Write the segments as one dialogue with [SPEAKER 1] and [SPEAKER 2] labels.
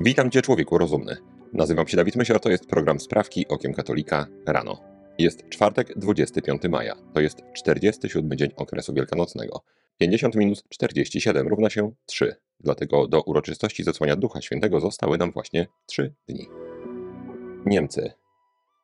[SPEAKER 1] Witam Cię, człowieku rozumny. Nazywam się Dawid Mysior, to jest program Sprawki Okiem Katolika rano. Jest czwartek, 25 maja. To jest 47 dzień okresu wielkanocnego. 50 minus 47 równa się 3. Dlatego do uroczystości zesłania Ducha Świętego zostały nam właśnie 3 dni. Niemcy.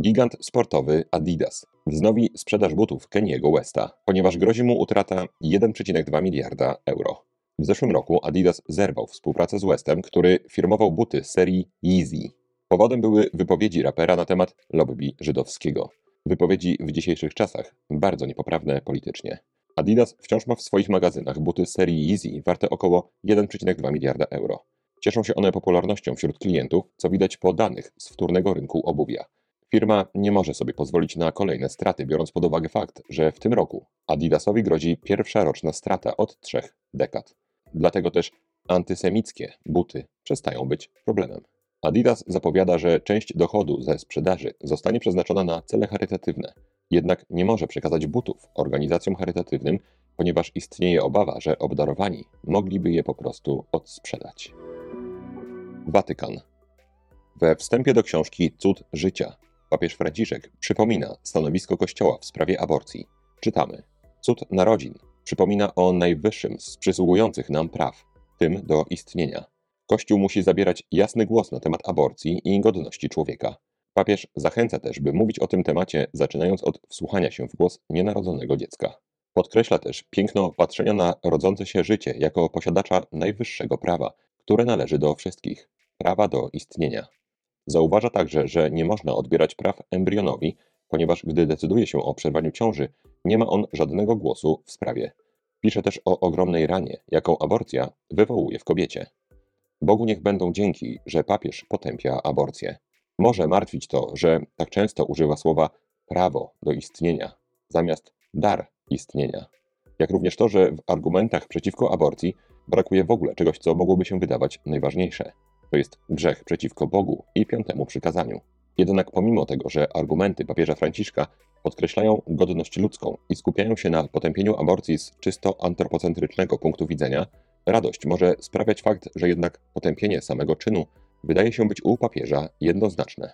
[SPEAKER 1] Gigant sportowy Adidas wznowi sprzedaż butów Keniego Westa, ponieważ grozi mu utrata 1,2 miliarda euro. W zeszłym roku Adidas zerwał współpracę z Westem, który firmował buty serii Yeezy. Powodem były wypowiedzi rapera na temat lobby żydowskiego. Wypowiedzi w dzisiejszych czasach bardzo niepoprawne politycznie. Adidas wciąż ma w swoich magazynach buty serii Yeezy warte około 1,2 miliarda euro. Cieszą się one popularnością wśród klientów, co widać po danych z wtórnego rynku obuwia. Firma nie może sobie pozwolić na kolejne straty, biorąc pod uwagę fakt, że w tym roku Adidasowi grozi pierwsza roczna strata od trzech dekad. Dlatego też antysemickie buty przestają być problemem. Adidas zapowiada, że część dochodu ze sprzedaży zostanie przeznaczona na cele charytatywne. Jednak nie może przekazać butów organizacjom charytatywnym, ponieważ istnieje obawa, że obdarowani mogliby je po prostu odsprzedać. Watykan. We wstępie do książki Cud życia papież Franciszek przypomina stanowisko Kościoła w sprawie aborcji. Czytamy: Cud narodzin przypomina o najwyższym z przysługujących nam praw, tym do istnienia. Kościół musi zabierać jasny głos na temat aborcji i godności człowieka. Papież zachęca też, by mówić o tym temacie, zaczynając od wsłuchania się w głos nienarodzonego dziecka. Podkreśla też piękno patrzenia na rodzące się życie jako posiadacza najwyższego prawa, które należy do wszystkich prawa do istnienia. Zauważa także, że nie można odbierać praw embrionowi, ponieważ gdy decyduje się o przerwaniu ciąży, nie ma on żadnego głosu w sprawie. Pisze też o ogromnej ranie, jaką aborcja wywołuje w kobiecie. Bogu niech będą dzięki, że papież potępia aborcję. Może martwić to, że tak często używa słowa prawo do istnienia zamiast dar istnienia. Jak również to, że w argumentach przeciwko aborcji brakuje w ogóle czegoś, co mogłoby się wydawać najważniejsze. To jest grzech przeciwko Bogu i piątemu przykazaniu. Jednak pomimo tego, że argumenty papieża Franciszka podkreślają godność ludzką i skupiają się na potępieniu aborcji z czysto antropocentrycznego punktu widzenia, radość może sprawiać fakt, że jednak potępienie samego czynu wydaje się być u papieża jednoznaczne.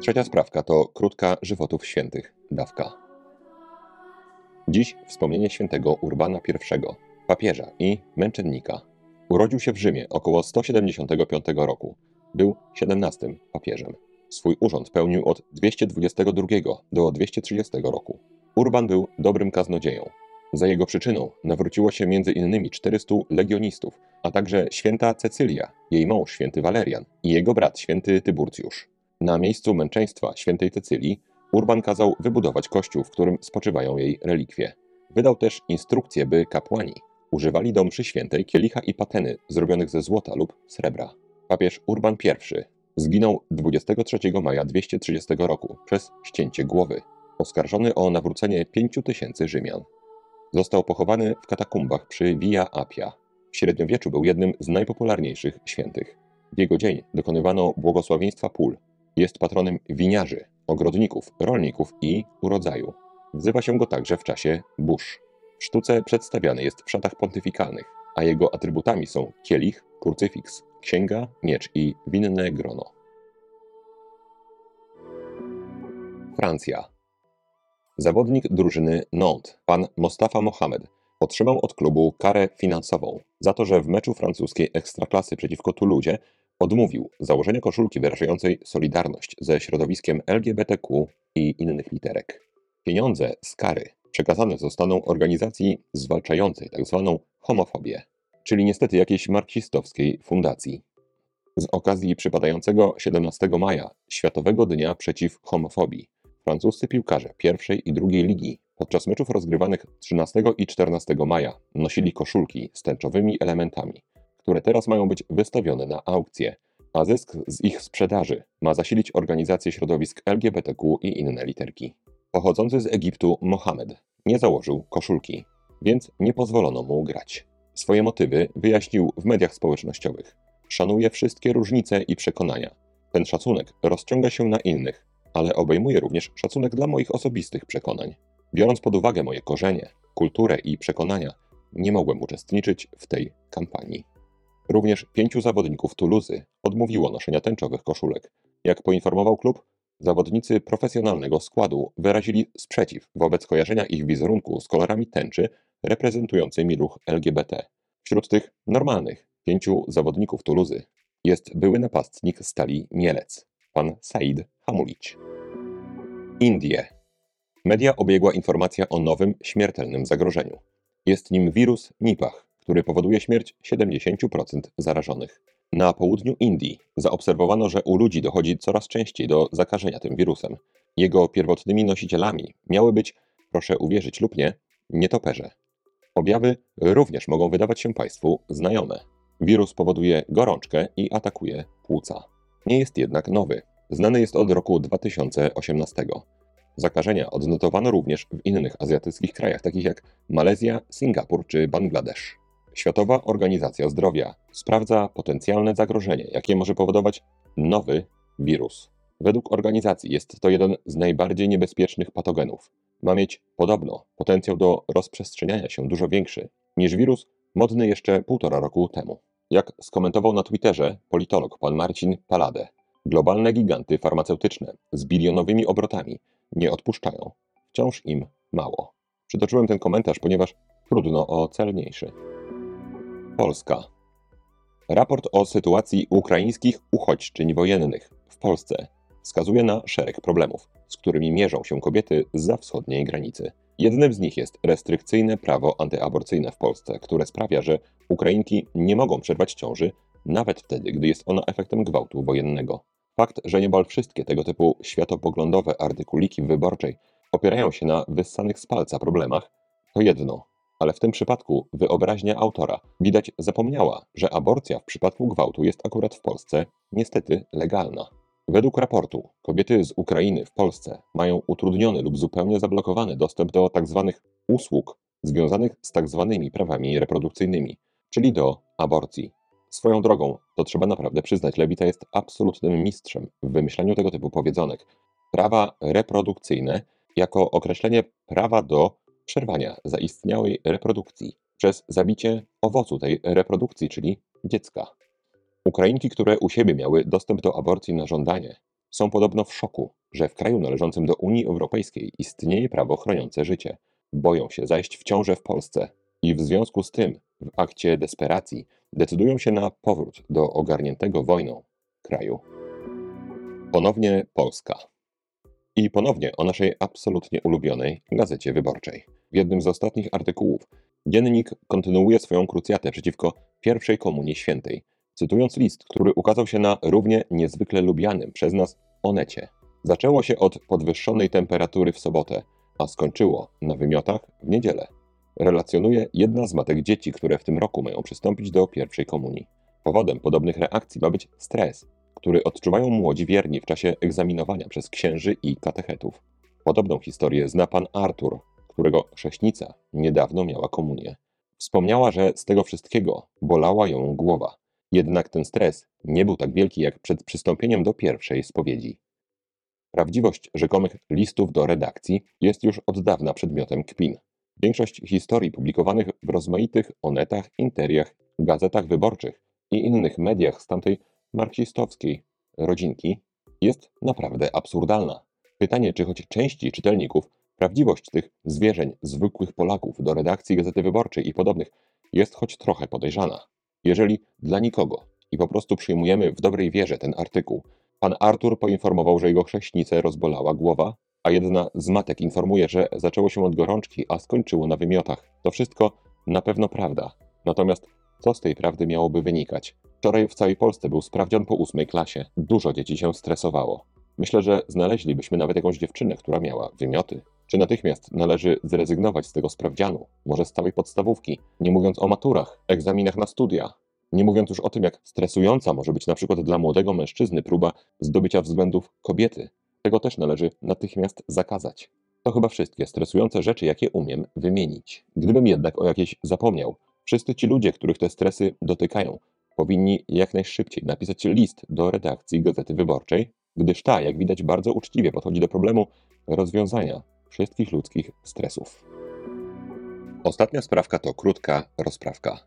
[SPEAKER 1] Trzecia sprawka to krótka żywotów świętych, dawka. Dziś wspomnienie świętego Urbana I, papieża i męczennika. Urodził się w Rzymie około 175 roku. Był 17 papieżem. Swój urząd pełnił od 222 do 230 roku. Urban był dobrym kaznodzieją. Za jego przyczyną nawróciło się innymi 400 legionistów, a także święta Cecylia, jej mąż święty Walerian i jego brat święty Tyburcjusz. Na miejscu męczeństwa świętej Cecylii Urban kazał wybudować kościół, w którym spoczywają jej relikwie. Wydał też instrukcje, by kapłani używali do mszy świętej kielicha i pateny zrobionych ze złota lub srebra. Papież Urban I zginął 23 maja 230 roku przez ścięcie głowy, oskarżony o nawrócenie 5000 Rzymian. Został pochowany w katakumbach przy Via Appia. W średniowieczu był jednym z najpopularniejszych świętych. W jego dzień dokonywano błogosławieństwa pól. Jest patronem winiarzy, ogrodników, rolników i urodzaju. Wzywa się go także w czasie burz. W sztuce przedstawiany jest w szatach pontyfikalnych, a jego atrybutami są kielich, krucyfiks, księga, miecz i winne grono. Francja. Zawodnik drużyny Nantes, pan Mostafa Mohamed, otrzymał od klubu karę finansową za to, że w meczu francuskiej ekstraklasy przeciwko Toulouse odmówił założenia koszulki wyrażającej solidarność ze środowiskiem LGBTQ i innych literek. Pieniądze z kary przekazane zostaną organizacji zwalczającej tzw. Tak homofobię, czyli niestety jakiejś marksistowskiej fundacji. Z okazji przypadającego 17 maja, Światowego Dnia Przeciw Homofobii, francuscy piłkarze pierwszej i drugiej ligi podczas meczów rozgrywanych 13 i 14 maja nosili koszulki z tęczowymi elementami, które teraz mają być wystawione na aukcję, a zysk z ich sprzedaży ma zasilić organizację środowisk LGBTQ i inne literki. Pochodzący z Egiptu Mohamed nie założył koszulki, więc nie pozwolono mu grać. Swoje motywy wyjaśnił w mediach społecznościowych. Szanuję wszystkie różnice i przekonania. Ten szacunek rozciąga się na innych, ale obejmuje również szacunek dla moich osobistych przekonań. Biorąc pod uwagę moje korzenie, kulturę i przekonania, nie mogłem uczestniczyć w tej kampanii. Również pięciu zawodników Tuluzy odmówiło noszenia tęczowych koszulek. Jak poinformował klub, zawodnicy profesjonalnego składu wyrazili sprzeciw wobec kojarzenia ich wizerunku z kolorami tęczy reprezentującymi ruch LGBT. Wśród tych normalnych pięciu zawodników Tuluzy jest były napastnik Stali Mielec, pan Said Hamulić. Indie. Media obiegła informacja o nowym, śmiertelnym zagrożeniu. Jest nim wirus Nipah, który powoduje śmierć 70% zarażonych. Na południu Indii zaobserwowano, że u ludzi dochodzi coraz częściej do zakażenia tym wirusem. Jego pierwotnymi nosicielami miały być, proszę uwierzyć lub nie, nietoperze. Objawy również mogą wydawać się Państwu znajome. Wirus powoduje gorączkę i atakuje płuca. Nie jest jednak nowy. Znany jest od roku 2018. Zakażenia odnotowano również w innych azjatyckich krajach, takich jak Malezja, Singapur czy Bangladesz. Światowa Organizacja Zdrowia sprawdza potencjalne zagrożenie, jakie może powodować nowy wirus. Według organizacji jest to jeden z najbardziej niebezpiecznych patogenów. Ma mieć podobno potencjał do rozprzestrzeniania się dużo większy niż wirus modny jeszcze półtora roku temu. Jak skomentował na Twitterze politolog pan Marcin Palade, globalne giganty farmaceutyczne z bilionowymi obrotami nie odpuszczają. Wciąż im mało. Przytoczyłem ten komentarz, ponieważ trudno o celniejszy. Polska. Raport o sytuacji ukraińskich uchodźczyń wojennych w Polsce wskazuje na szereg problemów, z którymi mierzą się kobiety za wschodniej granicy. Jednym z nich jest restrykcyjne prawo antyaborcyjne w Polsce, które sprawia, że Ukrainki nie mogą przerwać ciąży nawet wtedy, gdy jest ona efektem gwałtu wojennego. Fakt, że niemal wszystkie tego typu światopoglądowe artykuliki wyborczej opierają się na wyssanych z palca problemach, to jedno, ale w tym przypadku wyobraźnia autora widać zapomniała, że aborcja w przypadku gwałtu jest akurat w Polsce niestety legalna. Według raportu kobiety z Ukrainy w Polsce mają utrudniony lub zupełnie zablokowany dostęp do tzw. Tak usług związanych z tzw. Tak prawami reprodukcyjnymi, czyli do aborcji. Swoją drogą, to trzeba naprawdę przyznać, Lewita jest absolutnym mistrzem w wymyślaniu tego typu powiedzonek. Prawa reprodukcyjne jako określenie prawa do przerwania zaistniałej reprodukcji przez zabicie owocu tej reprodukcji, czyli dziecka. Ukrainki, które u siebie miały dostęp do aborcji na żądanie, są podobno w szoku, że w kraju należącym do Unii Europejskiej istnieje prawo chroniące życie. Boją się zajść w ciążę w Polsce i w związku z tym, w akcie desperacji, decydują się na powrót do ogarniętego wojną kraju. Ponownie Polska. I ponownie o naszej absolutnie ulubionej gazecie wyborczej. W jednym z ostatnich artykułów dziennik kontynuuje swoją krucjatę przeciwko pierwszej komunii świętej, cytując list, który ukazał się na równie niezwykle lubianym przez nas Onecie. Zaczęło się od podwyższonej temperatury w sobotę, a skończyło na wymiotach w niedzielę. Relacjonuje jedna z matek dzieci, które w tym roku mają przystąpić do pierwszej komunii. Powodem podobnych reakcji ma być stres, który odczuwają młodzi wierni w czasie egzaminowania przez księży i katechetów. Podobną historię zna pan Artur, którego chrześnica niedawno miała komunię. Wspomniała, że z tego wszystkiego bolała ją głowa. Jednak ten stres nie był tak wielki jak przed przystąpieniem do pierwszej spowiedzi. Prawdziwość rzekomych listów do redakcji jest już od dawna przedmiotem kpin. Większość historii publikowanych w rozmaitych onetach, interiach, gazetach wyborczych i innych mediach z tamtej marksistowskiej rodzinki jest naprawdę absurdalna. Pytanie, czy choć części czytelników prawdziwość tych zwierzeń zwykłych Polaków do redakcji Gazety Wyborczej i podobnych jest choć trochę podejrzana. Jeżeli dla nikogo i po prostu przyjmujemy w dobrej wierze ten artykuł, pan Artur poinformował, że jego chrześnicę rozbolała głowa, a jedna z matek informuje, że zaczęło się od gorączki, a skończyło na wymiotach. To wszystko na pewno prawda. Natomiast co z tej prawdy miałoby wynikać? Wczoraj w całej Polsce był sprawdzian po ósmej klasie. Dużo dzieci się stresowało. Myślę, że znaleźlibyśmy nawet jakąś dziewczynę, która miała wymioty. Czy natychmiast należy zrezygnować z tego sprawdzianu, może z całej podstawówki, nie mówiąc o maturach, egzaminach na studia, nie mówiąc już o tym, jak stresująca może być na przykład dla młodego mężczyzny próba zdobycia względów kobiety. Tego też należy natychmiast zakazać. To chyba wszystkie stresujące rzeczy, jakie umiem wymienić. Gdybym jednak o jakieś zapomniał, wszyscy ci ludzie, których te stresy dotykają, powinni jak najszybciej napisać list do redakcji Gazety Wyborczej, gdyż ta, jak widać, bardzo uczciwie podchodzi do problemu rozwiązania wszystkich ludzkich stresów. Ostatnia sprawka to krótka rozprawka.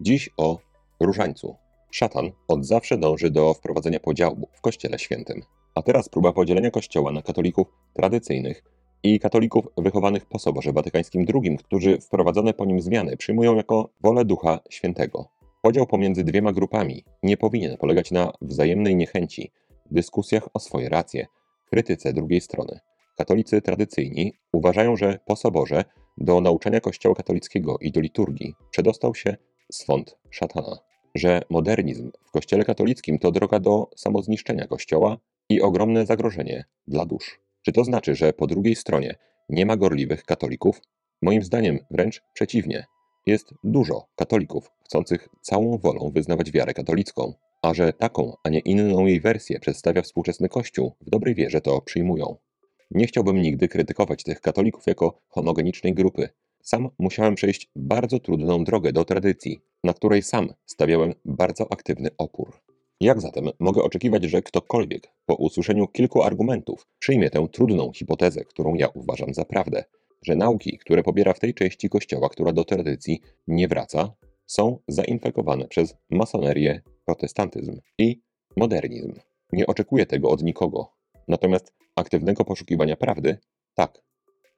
[SPEAKER 1] Dziś o różańcu. Szatan od zawsze dąży do wprowadzenia podziału w Kościele Świętym. A teraz próba podzielenia Kościoła na katolików tradycyjnych i katolików wychowanych po Soborze Watykańskim II, którzy wprowadzone po nim zmiany przyjmują jako wolę Ducha Świętego. Podział pomiędzy dwiema grupami nie powinien polegać na wzajemnej niechęci, dyskusjach o swoje racje, krytyce drugiej strony. Katolicy tradycyjni uważają, że po Soborze do nauczania Kościoła katolickiego i do liturgii przedostał się swąd szatana, że modernizm w Kościele katolickim to droga do samozniszczenia Kościoła i ogromne zagrożenie dla dusz. Czy to znaczy, że po drugiej stronie nie ma gorliwych katolików? Moim zdaniem wręcz przeciwnie. Jest dużo katolików chcących całą wolą wyznawać wiarę katolicką, a że taką, a nie inną jej wersję przedstawia współczesny Kościół, w dobrej wierze to przyjmują. Nie chciałbym nigdy krytykować tych katolików jako homogenicznej grupy. Sam musiałem przejść bardzo trudną drogę do tradycji, na której sam stawiałem bardzo aktywny opór. Jak zatem mogę oczekiwać, że ktokolwiek po usłyszeniu kilku argumentów przyjmie tę trudną hipotezę, którą ja uważam za prawdę, że nauki, które pobiera w tej części Kościoła, która do tradycji nie wraca, są zainfekowane przez masonerię, protestantyzm i modernizm. Nie oczekuję tego od nikogo. Natomiast aktywnego poszukiwania prawdy tak.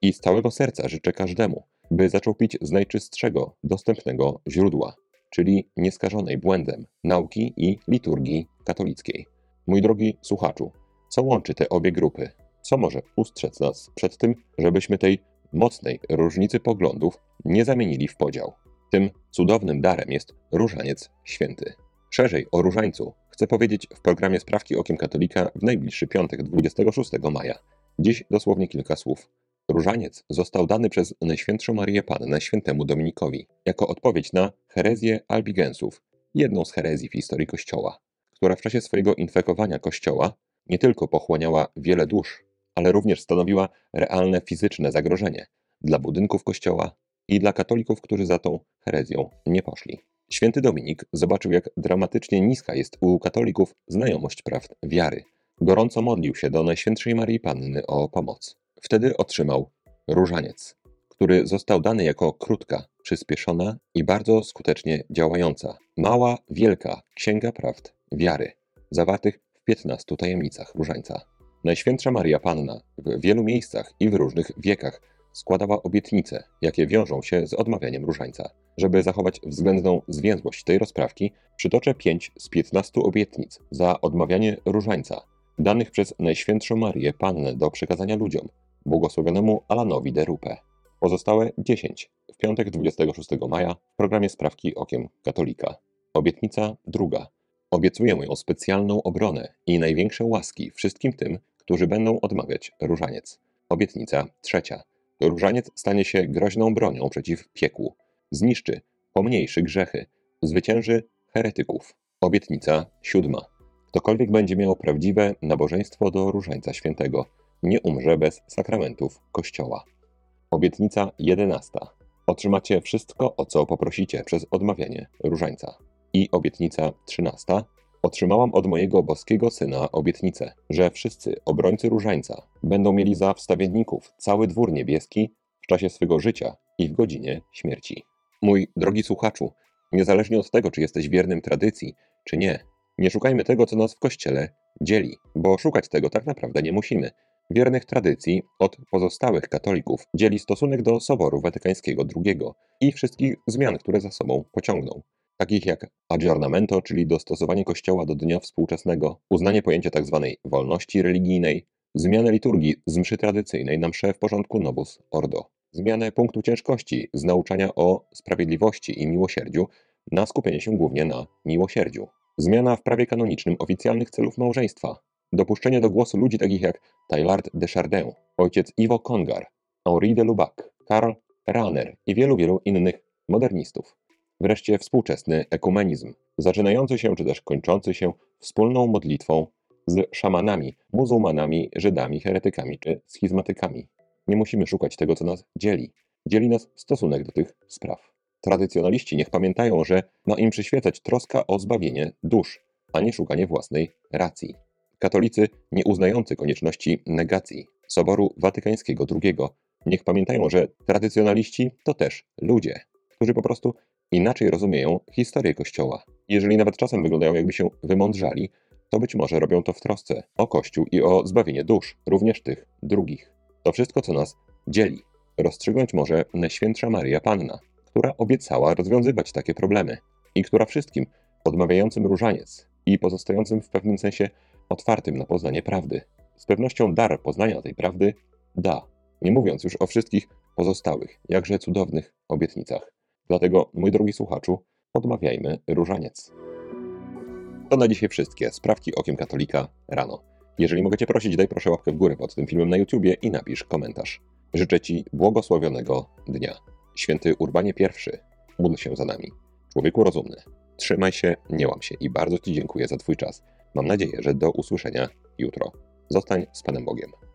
[SPEAKER 1] I z całego serca życzę każdemu, by zaczął pić z najczystszego, dostępnego źródła, czyli nieskażonej błędem nauki i liturgii katolickiej. Mój drogi słuchaczu, co łączy te obie grupy? Co może ustrzec nas przed tym, żebyśmy tej mocnej różnicy poglądów nie zamienili w podział? Tym cudownym darem jest różaniec święty. Szerzej o różańcu chcę powiedzieć w programie Sprawki Okiem Katolika w najbliższy piątek 26 maja. Dziś dosłownie kilka słów. Różaniec został dany przez Najświętszą Marię Pannę świętemu Dominikowi jako odpowiedź na herezję albigensów, jedną z herezji w historii Kościoła, która w czasie swojego infekowania Kościoła nie tylko pochłaniała wiele dusz, ale również stanowiła realne fizyczne zagrożenie dla budynków Kościoła i dla katolików, którzy za tą herezją nie poszli. Święty Dominik zobaczył, jak dramatycznie niska jest u katolików znajomość prawd wiary. Gorąco modlił się do Najświętszej Marii Panny o pomoc. Wtedy otrzymał różaniec, który został dany jako krótka, przyspieszona i bardzo skutecznie działająca, mała, wielka księga prawd wiary, zawartych w 15 tajemnicach różańca. Najświętsza Maria Panna w wielu miejscach i w różnych wiekach składała obietnice, jakie wiążą się z odmawianiem różańca. Żeby zachować względną zwięzłość tej rozprawki, przytoczę pięć z 15 obietnic za odmawianie różańca, danych przez Najświętszą Marię Pannę do przekazania ludziom, błogosławionemu Alanowi de Rupe. Pozostałe 10 w piątek 26 maja w programie Sprawki Okiem Katolika. Obietnica druga. Obiecuję moją specjalną obronę i największe łaski wszystkim tym, którzy będą odmawiać różaniec. Obietnica trzecia. Różaniec stanie się groźną bronią przeciw piekłu. Zniszczy, pomniejszy grzechy, zwycięży heretyków. Obietnica siódma. Ktokolwiek będzie miał prawdziwe nabożeństwo do Różańca Świętego, nie umrze bez sakramentów Kościoła. Obietnica jedenasta. Otrzymacie wszystko, o co poprosicie przez odmawianie Różańca. I obietnica trzynasta. Otrzymałam od mojego boskiego syna obietnicę, że wszyscy obrońcy różańca będą mieli za wstawienników cały dwór niebieski w czasie swego życia i w godzinie śmierci. Mój drogi słuchaczu, niezależnie od tego, czy jesteś wiernym tradycji, czy nie, nie szukajmy tego, co nas w kościele dzieli, bo szukać tego tak naprawdę nie musimy. Wiernych tradycji od pozostałych katolików dzieli stosunek do Soboru Watykańskiego II i wszystkich zmian, które za sobą pociągną takich jak aggiornamento, czyli dostosowanie Kościoła do dnia współczesnego, uznanie pojęcia tzw. Tak wolności religijnej, zmianę liturgii z mszy tradycyjnej na mszę w porządku Novus Ordo, zmianę punktu ciężkości z nauczania o sprawiedliwości i miłosierdziu na skupienie się głównie na miłosierdziu, zmiana w prawie kanonicznym oficjalnych celów małżeństwa, dopuszczenie do głosu ludzi takich jak Taillard de Chardin, ojciec Ivo Congar, Henri de Lubac, Karl Rahner i wielu, wielu innych modernistów. Wreszcie współczesny ekumenizm, zaczynający się czy też kończący się wspólną modlitwą z szamanami, muzułmanami, Żydami, heretykami czy schizmatykami. Nie musimy szukać tego, co nas dzieli. Dzieli nas stosunek do tych spraw. Tradycjonaliści niech pamiętają, że ma im przyświecać troska o zbawienie dusz, a nie szukanie własnej racji. Katolicy, nie uznający konieczności negacji Soboru Watykańskiego II, niech pamiętają, że tradycjonaliści to też ludzie, którzy po prostu inaczej rozumieją historię Kościoła. Jeżeli nawet czasem wyglądają jakby się wymądrzali, to być może robią to w trosce o Kościół i o zbawienie dusz, również tych drugich. To wszystko, co nas dzieli, rozstrzygnąć może Najświętsza Maria Panna, która obiecała rozwiązywać takie problemy i która wszystkim odmawiającym różaniec i pozostającym w pewnym sensie otwartym na poznanie prawdy, z pewnością dar poznania tej prawdy da, nie mówiąc już o wszystkich pozostałych, jakże cudownych obietnicach. Dlatego, mój drogi słuchaczu, odmawiajmy różaniec. To na dzisiaj wszystkie sprawki okiem katolika rano. Jeżeli mogę Cię prosić, daj proszę łapkę w górę pod tym filmem na YouTubie i napisz komentarz. Życzę Ci błogosławionego dnia. Święty Urbanie I, módl się za nami. Człowieku rozumny, trzymaj się, nie łam się i bardzo Ci dziękuję za Twój czas. Mam nadzieję, że do usłyszenia jutro. Zostań z Panem Bogiem.